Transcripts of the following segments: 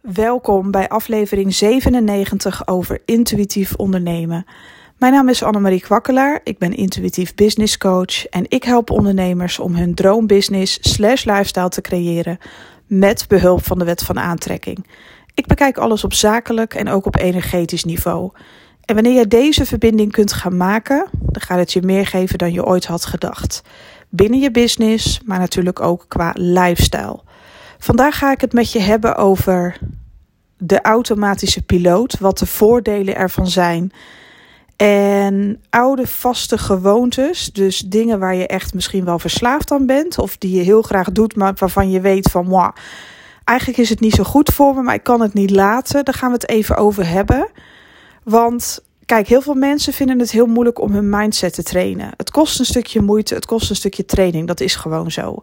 Welkom bij aflevering 97 over intuïtief ondernemen. Mijn naam is Annemarie Kwakkelaar, ik ben intuïtief business coach en ik help ondernemers om hun droombusiness slash lifestyle te creëren met behulp van de wet van aantrekking. Ik bekijk alles op zakelijk en ook op energetisch niveau. En wanneer je deze verbinding kunt gaan maken, dan gaat het je meer geven dan je ooit had gedacht. Binnen je business, maar natuurlijk ook qua lifestyle. Vandaag ga ik het met je hebben over de automatische piloot, wat de voordelen ervan zijn. En oude vaste gewoontes, dus dingen waar je echt misschien wel verslaafd aan bent, of die je heel graag doet, maar waarvan je weet van, wow, eigenlijk is het niet zo goed voor me, maar ik kan het niet laten. Daar gaan we het even over hebben. Want kijk, heel veel mensen vinden het heel moeilijk om hun mindset te trainen. Het kost een stukje moeite, het kost een stukje training, dat is gewoon zo.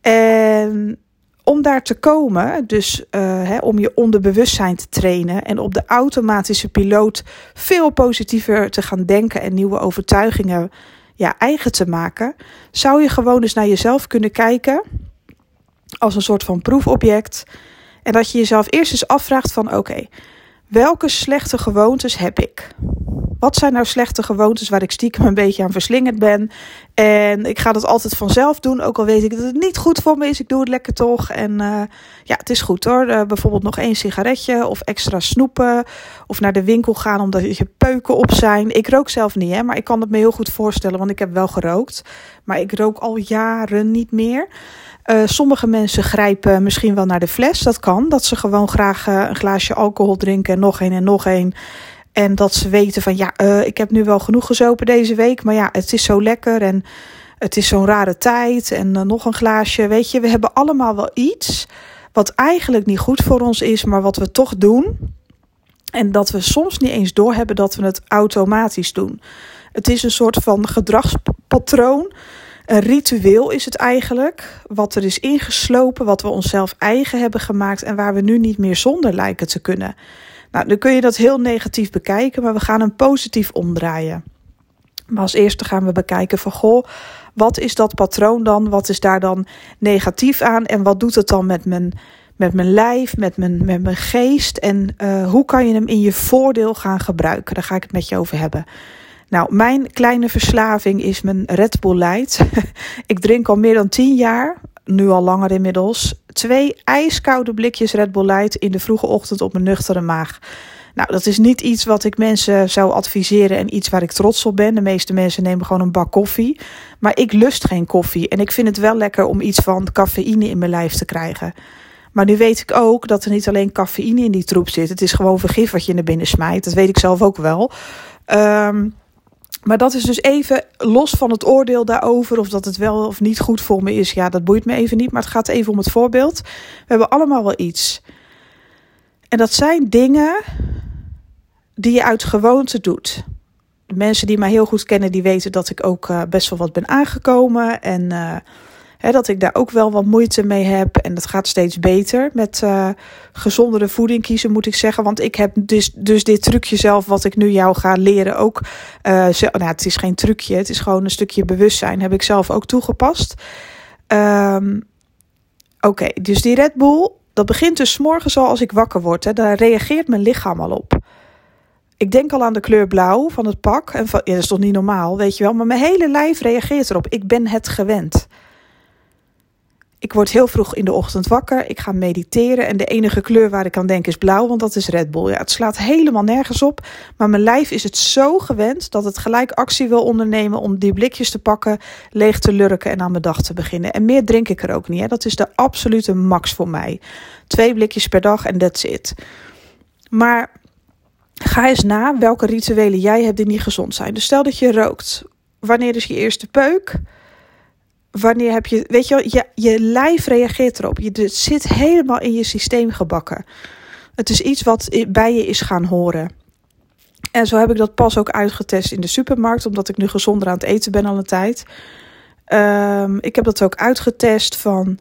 En om daar te komen, dus hè, om je onderbewustzijn te trainen en op de automatische piloot veel positiever te gaan denken en nieuwe overtuigingen ja, eigen te maken, zou je gewoon eens naar jezelf kunnen kijken als een soort van proefobject. En dat je jezelf eerst eens afvraagt van oké, welke slechte gewoontes heb ik? Wat zijn nou slechte gewoontes waar ik stiekem een beetje aan verslingerd ben? En ik ga dat altijd vanzelf doen, ook al weet ik dat het niet goed voor me is. Ik doe het lekker toch. En uh, ja, het is goed hoor. Uh, bijvoorbeeld nog één sigaretje of extra snoepen. Of naar de winkel gaan omdat je peuken op zijn. Ik rook zelf niet, hè, maar ik kan het me heel goed voorstellen, want ik heb wel gerookt. Maar ik rook al jaren niet meer. Uh, sommige mensen grijpen misschien wel naar de fles. Dat kan. Dat ze gewoon graag een glaasje alcohol drinken en nog één en nog één. En dat ze weten van ja, uh, ik heb nu wel genoeg gezopen deze week. Maar ja, het is zo lekker en het is zo'n rare tijd. En uh, nog een glaasje. Weet je, we hebben allemaal wel iets wat eigenlijk niet goed voor ons is, maar wat we toch doen. En dat we soms niet eens doorhebben dat we het automatisch doen. Het is een soort van gedragspatroon. Een ritueel is het eigenlijk, wat er is ingeslopen, wat we onszelf eigen hebben gemaakt en waar we nu niet meer zonder lijken te kunnen. Nou, dan kun je dat heel negatief bekijken, maar we gaan hem positief omdraaien. Maar als eerste gaan we bekijken van goh, wat is dat patroon dan? Wat is daar dan negatief aan? En wat doet het dan met mijn, met mijn lijf, met mijn, met mijn geest? En uh, hoe kan je hem in je voordeel gaan gebruiken? Daar ga ik het met je over hebben. Nou, mijn kleine verslaving is mijn Red Bull Light. ik drink al meer dan 10 jaar, nu al langer inmiddels, twee ijskoude blikjes Red Bull Light in de vroege ochtend op mijn nuchtere maag. Nou, dat is niet iets wat ik mensen zou adviseren en iets waar ik trots op ben. De meeste mensen nemen gewoon een bak koffie. Maar ik lust geen koffie. En ik vind het wel lekker om iets van cafeïne in mijn lijf te krijgen. Maar nu weet ik ook dat er niet alleen cafeïne in die troep zit. Het is gewoon vergif wat je naar binnen smijt. Dat weet ik zelf ook wel. Um, maar dat is dus even los van het oordeel daarover, of dat het wel of niet goed voor me is. Ja, dat boeit me even niet, maar het gaat even om het voorbeeld. We hebben allemaal wel iets. En dat zijn dingen die je uit gewoonte doet. De mensen die mij heel goed kennen, die weten dat ik ook uh, best wel wat ben aangekomen. En uh, dat ik daar ook wel wat moeite mee heb. En dat gaat steeds beter met uh, gezondere voeding kiezen, moet ik zeggen. Want ik heb dus, dus dit trucje zelf, wat ik nu jou ga leren, ook. Uh, nou, het is geen trucje, het is gewoon een stukje bewustzijn. Heb ik zelf ook toegepast. Um, Oké, dus die Red Bull, dat begint dus morgens al als ik wakker word. Hè, daar reageert mijn lichaam al op. Ik denk al aan de kleur blauw van het pak. En dat is toch niet normaal, weet je wel. Maar mijn hele lijf reageert erop. Ik ben het gewend. Ik word heel vroeg in de ochtend wakker. Ik ga mediteren. En de enige kleur waar ik aan denk is blauw, want dat is Red Bull. Ja, het slaat helemaal nergens op. Maar mijn lijf is het zo gewend dat het gelijk actie wil ondernemen om die blikjes te pakken, leeg te lurken en aan mijn dag te beginnen. En meer drink ik er ook niet. Hè. Dat is de absolute max voor mij. Twee blikjes per dag en that's it. Maar ga eens na welke rituelen jij hebt die niet gezond zijn. Dus stel dat je rookt. Wanneer is je eerste peuk? Wanneer heb je, weet je wel, je, je lijf reageert erop. Je, het zit helemaal in je systeem gebakken. Het is iets wat bij je is gaan horen. En zo heb ik dat pas ook uitgetest in de supermarkt, omdat ik nu gezonder aan het eten ben al een tijd. Um, ik heb dat ook uitgetest van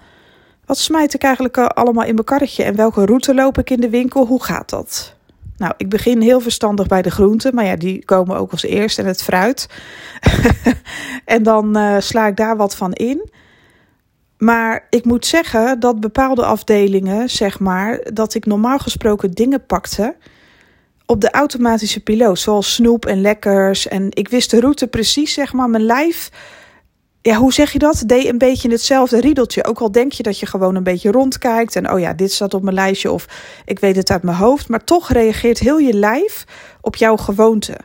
wat smijt ik eigenlijk allemaal in mijn karretje en welke route loop ik in de winkel? Hoe gaat dat? Nou, ik begin heel verstandig bij de groenten, maar ja, die komen ook als eerste en het fruit. en dan uh, sla ik daar wat van in. Maar ik moet zeggen dat bepaalde afdelingen, zeg maar, dat ik normaal gesproken dingen pakte op de automatische piloot, zoals snoep en lekkers. En ik wist de route precies, zeg maar. Mijn lijf, ja, hoe zeg je dat? Deed een beetje hetzelfde riedeltje. Ook al denk je dat je gewoon een beetje rondkijkt en oh ja, dit staat op mijn lijstje of ik weet het uit mijn hoofd. Maar toch reageert heel je lijf op jouw gewoonte.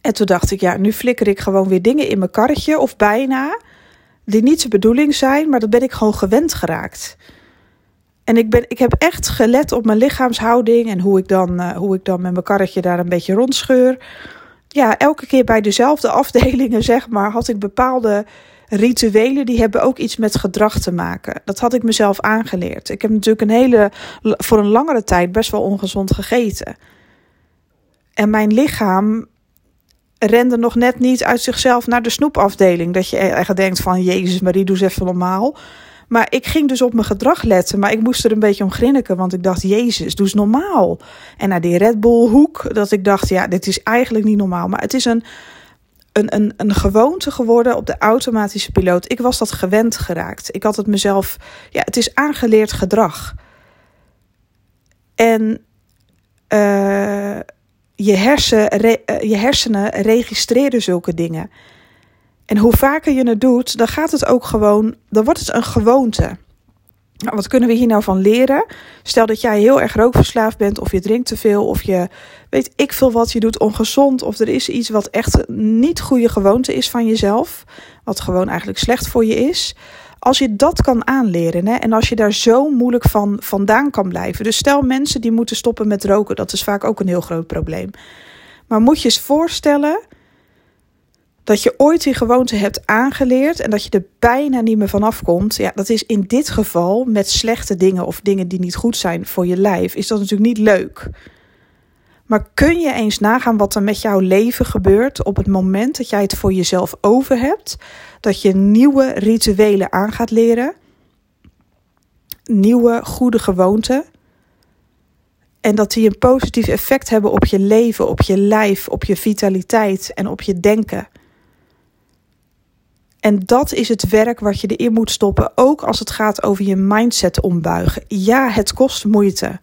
En toen dacht ik, ja, nu flikker ik gewoon weer dingen in mijn karretje of bijna die niet de bedoeling zijn, maar dat ben ik gewoon gewend geraakt. En ik, ben, ik heb echt gelet op mijn lichaamshouding en hoe ik, dan, uh, hoe ik dan met mijn karretje daar een beetje rondscheur. Ja, elke keer bij dezelfde afdelingen, zeg maar, had ik bepaalde rituelen die hebben ook iets met gedrag te maken. Dat had ik mezelf aangeleerd. Ik heb natuurlijk een hele, voor een langere tijd best wel ongezond gegeten. En mijn lichaam rende nog net niet uit zichzelf naar de snoepafdeling. Dat je echt denkt van, Jezus Marie, doe eens even normaal. Maar ik ging dus op mijn gedrag letten. Maar ik moest er een beetje om grinniken. Want ik dacht, Jezus, doe eens normaal. En naar die Red Bull hoek. Dat ik dacht, ja, dit is eigenlijk niet normaal. Maar het is een, een, een, een gewoonte geworden op de automatische piloot. Ik was dat gewend geraakt. Ik had het mezelf... Ja, het is aangeleerd gedrag. En... Uh, je, hersen, eh, je hersenen registreren zulke dingen. En hoe vaker je het doet, dan gaat het ook gewoon, dan wordt het een gewoonte. Nou, wat kunnen we hier nou van leren? Stel dat jij heel erg rookverslaafd bent, of je drinkt te veel, of je weet ik veel wat, je doet ongezond, of er is iets wat echt niet goede gewoonte is van jezelf, wat gewoon eigenlijk slecht voor je is. Als je dat kan aanleren hè, en als je daar zo moeilijk van vandaan kan blijven. Dus stel mensen die moeten stoppen met roken, dat is vaak ook een heel groot probleem. Maar moet je eens voorstellen dat je ooit die gewoonte hebt aangeleerd en dat je er bijna niet meer vanaf komt. Ja, dat is in dit geval met slechte dingen of dingen die niet goed zijn voor je lijf, is dat natuurlijk niet leuk. Maar kun je eens nagaan wat er met jouw leven gebeurt op het moment dat jij het voor jezelf over hebt? Dat je nieuwe rituelen aan gaat leren, nieuwe goede gewoonten. En dat die een positief effect hebben op je leven, op je lijf, op je vitaliteit en op je denken. En dat is het werk wat je erin moet stoppen, ook als het gaat over je mindset ombuigen. Ja, het kost moeite.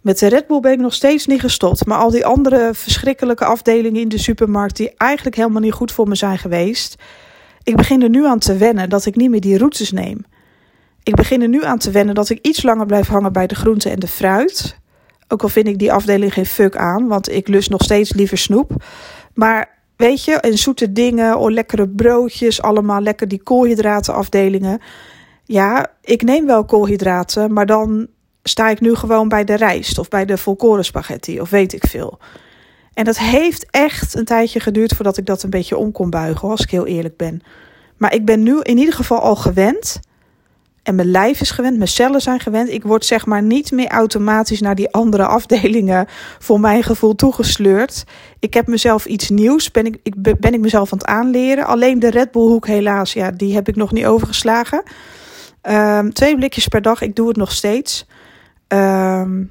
Met de Red Bull ben ik nog steeds niet gestopt. Maar al die andere verschrikkelijke afdelingen in de supermarkt, die eigenlijk helemaal niet goed voor me zijn geweest. Ik begin er nu aan te wennen dat ik niet meer die routes neem. Ik begin er nu aan te wennen dat ik iets langer blijf hangen bij de groenten en de fruit. Ook al vind ik die afdeling geen fuck aan, want ik lust nog steeds liever snoep. Maar weet je, en zoete dingen, oh, lekkere broodjes, allemaal lekker die koolhydratenafdelingen. Ja, ik neem wel koolhydraten, maar dan sta ik nu gewoon bij de rijst of bij de volkoren spaghetti of weet ik veel. En dat heeft echt een tijdje geduurd voordat ik dat een beetje om kon buigen, als ik heel eerlijk ben. Maar ik ben nu in ieder geval al gewend. En mijn lijf is gewend, mijn cellen zijn gewend. Ik word zeg maar niet meer automatisch naar die andere afdelingen voor mijn gevoel toegesleurd. Ik heb mezelf iets nieuws, ben ik, ik, ben ik mezelf aan het aanleren. Alleen de Red Bull hoek helaas, ja, die heb ik nog niet overgeslagen. Um, twee blikjes per dag, ik doe het nog steeds. Um,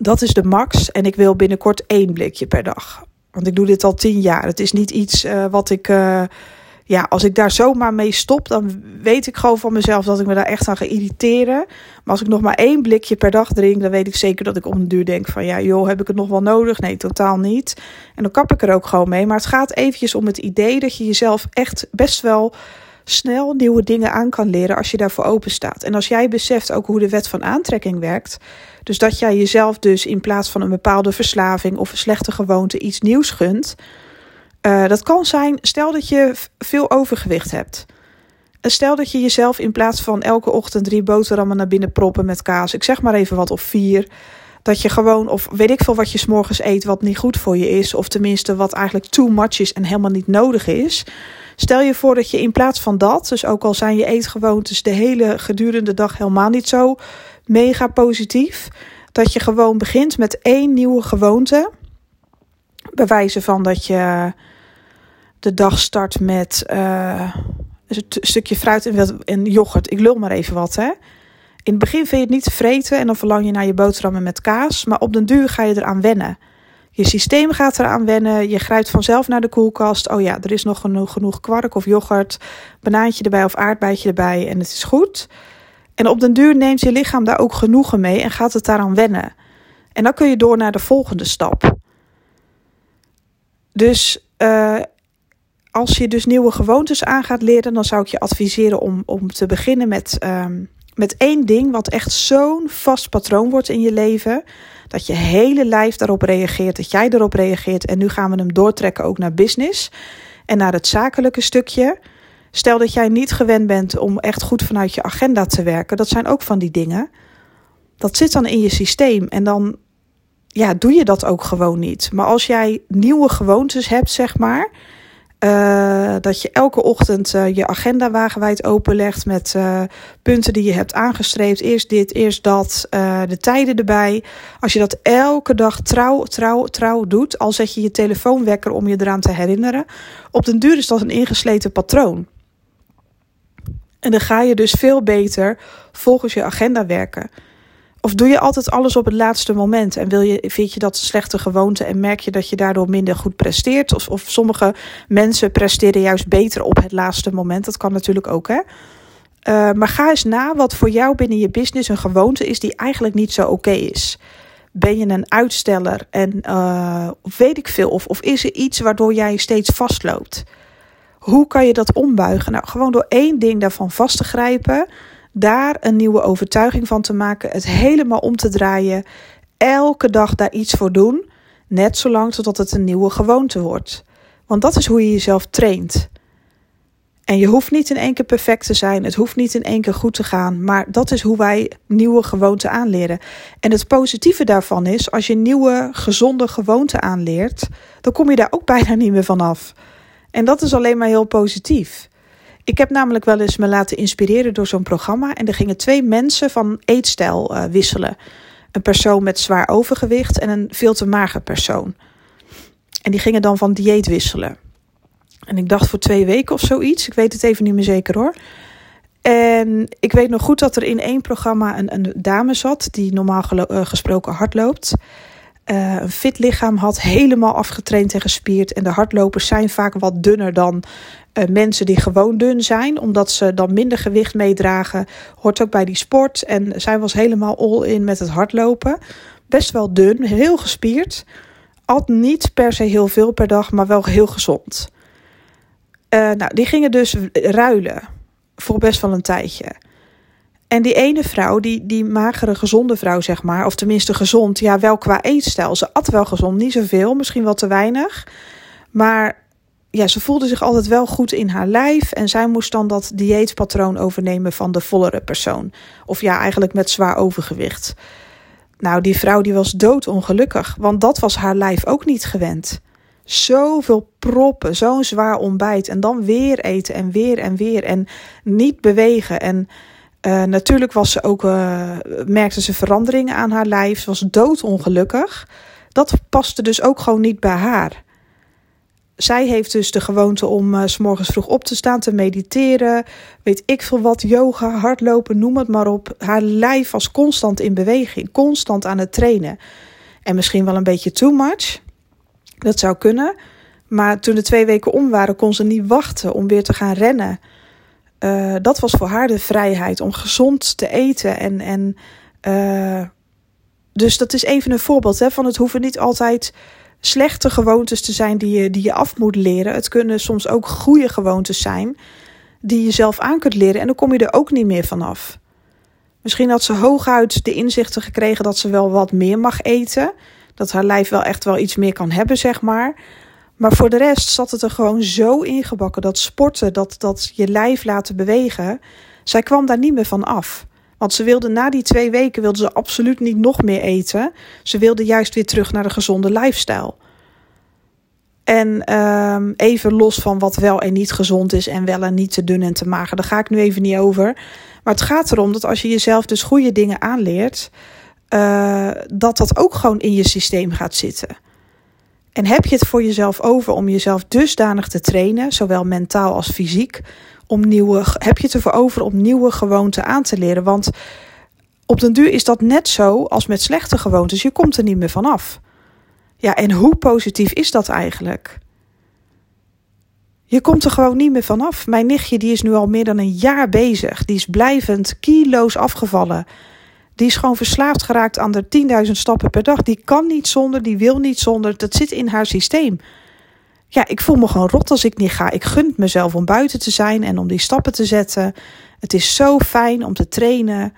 dat is de max. En ik wil binnenkort één blikje per dag. Want ik doe dit al tien jaar. Het is niet iets uh, wat ik. Uh, ja, als ik daar zomaar mee stop, dan weet ik gewoon van mezelf dat ik me daar echt aan ga irriteren. Maar als ik nog maar één blikje per dag drink, dan weet ik zeker dat ik om de duur denk van ja, joh, heb ik het nog wel nodig? Nee, totaal niet. En dan kap ik er ook gewoon mee. Maar het gaat eventjes om het idee dat je jezelf echt best wel snel nieuwe dingen aan kan leren als je daarvoor open staat. En als jij beseft ook hoe de wet van aantrekking werkt, dus dat jij jezelf dus in plaats van een bepaalde verslaving of een slechte gewoonte iets nieuws gunt. Uh, dat kan zijn, stel dat je veel overgewicht hebt. Stel dat je jezelf in plaats van elke ochtend drie boterhammen naar binnen proppen met kaas, ik zeg maar even wat, of vier, dat je gewoon, of weet ik veel wat je s'morgens eet wat niet goed voor je is, of tenminste wat eigenlijk too much is en helemaal niet nodig is. Stel je voor dat je in plaats van dat, dus ook al zijn je eetgewoontes de hele gedurende dag helemaal niet zo mega positief, dat je gewoon begint met één nieuwe gewoonte. Bewijzen van dat je de dag start met uh, een stukje fruit en yoghurt. Ik lul maar even wat, hè. In het begin vind je het niet te vreten en dan verlang je naar je boterhammen met kaas. Maar op den duur ga je eraan wennen. Je systeem gaat eraan wennen. Je grijpt vanzelf naar de koelkast. Oh ja, er is nog genoeg, kwark of yoghurt, banaantje erbij of aardbeidje erbij en het is goed. En op den duur neemt je lichaam daar ook genoegen mee en gaat het daaraan wennen. En dan kun je door naar de volgende stap. Dus uh, als je dus nieuwe gewoontes aan gaat leren, dan zou ik je adviseren om, om te beginnen met, um, met één ding, wat echt zo'n vast patroon wordt in je leven. Dat je hele lijf daarop reageert, dat jij erop reageert. En nu gaan we hem doortrekken ook naar business en naar het zakelijke stukje. Stel dat jij niet gewend bent om echt goed vanuit je agenda te werken. Dat zijn ook van die dingen. Dat zit dan in je systeem. En dan ja, doe je dat ook gewoon niet. Maar als jij nieuwe gewoontes hebt, zeg maar. Uh, dat je elke ochtend uh, je agenda wagenwijd openlegt met uh, punten die je hebt aangestreefd. Eerst dit, eerst dat, de tijden erbij. Als je dat elke dag trouw, trouw, trouw doet, al zet je je telefoonwekker om je eraan te herinneren. Op den duur is dat een ingesleten patroon. En dan ga je dus veel beter volgens je agenda werken. Of doe je altijd alles op het laatste moment en wil je, vind je dat een slechte gewoonte en merk je dat je daardoor minder goed presteert? Of, of sommige mensen presteren juist beter op het laatste moment. Dat kan natuurlijk ook, hè? Uh, maar ga eens na wat voor jou binnen je business een gewoonte is die eigenlijk niet zo oké is. Ben je een uitsteller en uh, weet ik veel? Of, of is er iets waardoor jij steeds vastloopt? Hoe kan je dat ombuigen? Nou, gewoon door één ding daarvan vast te grijpen daar een nieuwe overtuiging van te maken, het helemaal om te draaien, elke dag daar iets voor doen, net zolang totdat het een nieuwe gewoonte wordt. Want dat is hoe je jezelf traint. En je hoeft niet in één keer perfect te zijn, het hoeft niet in één keer goed te gaan, maar dat is hoe wij nieuwe gewoonten aanleren. En het positieve daarvan is, als je nieuwe gezonde gewoonten aanleert, dan kom je daar ook bijna niet meer van af. En dat is alleen maar heel positief. Ik heb namelijk wel eens me laten inspireren door zo'n programma. En er gingen twee mensen van eetstijl uh, wisselen. Een persoon met zwaar overgewicht en een veel te mager persoon. En die gingen dan van dieet wisselen. En ik dacht voor twee weken of zoiets. Ik weet het even niet meer zeker hoor. En ik weet nog goed dat er in één programma een, een dame zat die normaal uh, gesproken hardloopt. Uh, een fit lichaam had, helemaal afgetraind en gespierd. En de hardlopers zijn vaak wat dunner dan uh, mensen die gewoon dun zijn, omdat ze dan minder gewicht meedragen. Hoort ook bij die sport. En zij was helemaal all in met het hardlopen. Best wel dun, heel gespierd. At niet per se heel veel per dag, maar wel heel gezond. Uh, nou, die gingen dus ruilen voor best wel een tijdje. En die ene vrouw, die, die magere, gezonde vrouw, zeg maar, of tenminste gezond, ja, wel qua eetstijl. Ze at wel gezond, niet zoveel, misschien wel te weinig. Maar ja, ze voelde zich altijd wel goed in haar lijf. En zij moest dan dat dieetpatroon overnemen van de vollere persoon. Of ja, eigenlijk met zwaar overgewicht. Nou, die vrouw die was doodongelukkig, want dat was haar lijf ook niet gewend. Zoveel proppen, zo'n zwaar ontbijt en dan weer eten en weer en weer en niet bewegen. En uh, natuurlijk was ze ook, uh, merkte ze veranderingen aan haar lijf. Ze was doodongelukkig. Dat paste dus ook gewoon niet bij haar. Zij heeft dus de gewoonte om uh, s morgens vroeg op te staan, te mediteren. Weet ik veel wat, yoga, hardlopen, noem het maar op. Haar lijf was constant in beweging, constant aan het trainen. En misschien wel een beetje too much. Dat zou kunnen. Maar toen de twee weken om waren, kon ze niet wachten om weer te gaan rennen. Uh, dat was voor haar de vrijheid om gezond te eten. En, en uh, dus dat is even een voorbeeld hè, van het hoeven niet altijd slechte gewoontes te zijn die je, die je af moet leren. Het kunnen soms ook goede gewoontes zijn die je zelf aan kunt leren. En dan kom je er ook niet meer vanaf. Misschien had ze hooguit de inzichten gekregen dat ze wel wat meer mag eten. Dat haar lijf wel echt wel iets meer kan hebben, zeg maar. Maar voor de rest zat het er gewoon zo ingebakken dat sporten, dat, dat je lijf laten bewegen. Zij kwam daar niet meer van af. Want ze wilde na die twee weken wilde ze absoluut niet nog meer eten. Ze wilde juist weer terug naar de gezonde lifestyle. En um, even los van wat wel en niet gezond is en wel en niet te dun en te mager. Daar ga ik nu even niet over. Maar het gaat erom dat als je jezelf dus goede dingen aanleert, uh, dat dat ook gewoon in je systeem gaat zitten. En heb je het voor jezelf over om jezelf dusdanig te trainen, zowel mentaal als fysiek, om nieuwe, heb je het ervoor over om nieuwe gewoonten aan te leren? Want op den duur is dat net zo als met slechte gewoontes. Je komt er niet meer vanaf. Ja, en hoe positief is dat eigenlijk? Je komt er gewoon niet meer vanaf. Mijn nichtje die is nu al meer dan een jaar bezig. Die is blijvend kilo's afgevallen. Die is gewoon verslaafd geraakt aan de 10.000 stappen per dag. Die kan niet zonder, die wil niet zonder. Dat zit in haar systeem. Ja, ik voel me gewoon rot als ik niet ga. Ik gun mezelf om buiten te zijn en om die stappen te zetten. Het is zo fijn om te trainen.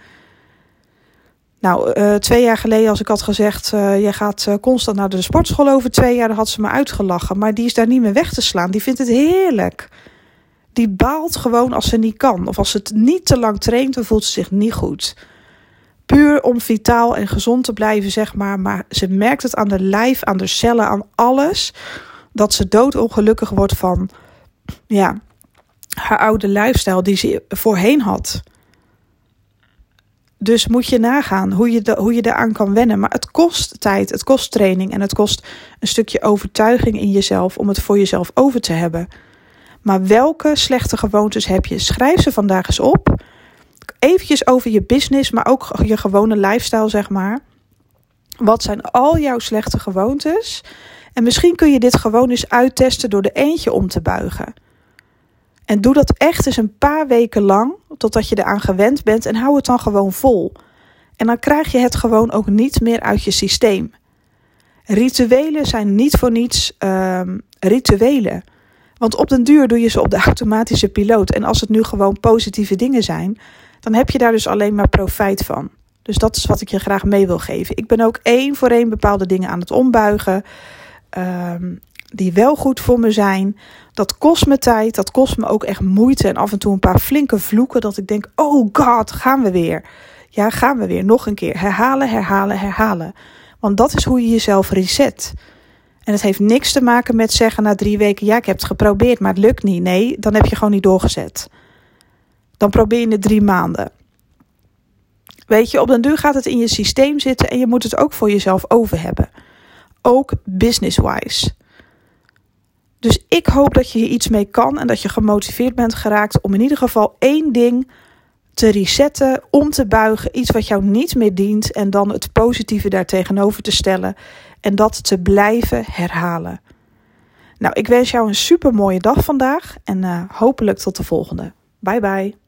Nou, uh, twee jaar geleden, als ik had gezegd: uh, jij gaat uh, constant naar de sportschool over twee jaar, dan had ze me uitgelachen. Maar die is daar niet meer weg te slaan. Die vindt het heerlijk. Die baalt gewoon als ze niet kan. Of als ze het niet te lang traint, dan voelt ze zich niet goed. Puur om vitaal en gezond te blijven, zeg maar. Maar ze merkt het aan de lijf, aan de cellen, aan alles. Dat ze doodongelukkig wordt van ja, haar oude lifestyle die ze voorheen had. Dus moet je nagaan hoe je, de, hoe je daaraan kan wennen. Maar het kost tijd, het kost training en het kost een stukje overtuiging in jezelf om het voor jezelf over te hebben. Maar welke slechte gewoontes heb je? Schrijf ze vandaag eens op. Eventjes over je business, maar ook je gewone lifestyle, zeg maar. Wat zijn al jouw slechte gewoontes? En misschien kun je dit gewoon eens uittesten door er eentje om te buigen. En doe dat echt eens een paar weken lang, totdat je eraan gewend bent en hou het dan gewoon vol. En dan krijg je het gewoon ook niet meer uit je systeem. Rituelen zijn niet voor niets um, rituelen. Want op den duur doe je ze op de automatische piloot. En als het nu gewoon positieve dingen zijn, dan heb je daar dus alleen maar profijt van. Dus dat is wat ik je graag mee wil geven. Ik ben ook één voor één bepaalde dingen aan het ombuigen. Um, die wel goed voor me zijn. Dat kost me tijd, dat kost me ook echt moeite en af en toe een paar flinke vloeken dat ik denk: "Oh god, gaan we weer." Ja, gaan we weer nog een keer herhalen, herhalen, herhalen. Want dat is hoe je jezelf reset. En het heeft niks te maken met zeggen na drie weken: ja, ik heb het geprobeerd, maar het lukt niet. Nee, dan heb je gewoon niet doorgezet. Dan probeer je het drie maanden. Weet je, op den duur gaat het in je systeem zitten en je moet het ook voor jezelf over hebben. Ook business-wise. Dus ik hoop dat je hier iets mee kan en dat je gemotiveerd bent geraakt om in ieder geval één ding te resetten, om te buigen, iets wat jou niet meer dient en dan het positieve daartegenover te stellen en dat te blijven herhalen. Nou, ik wens jou een super mooie dag vandaag en uh, hopelijk tot de volgende. Bye bye.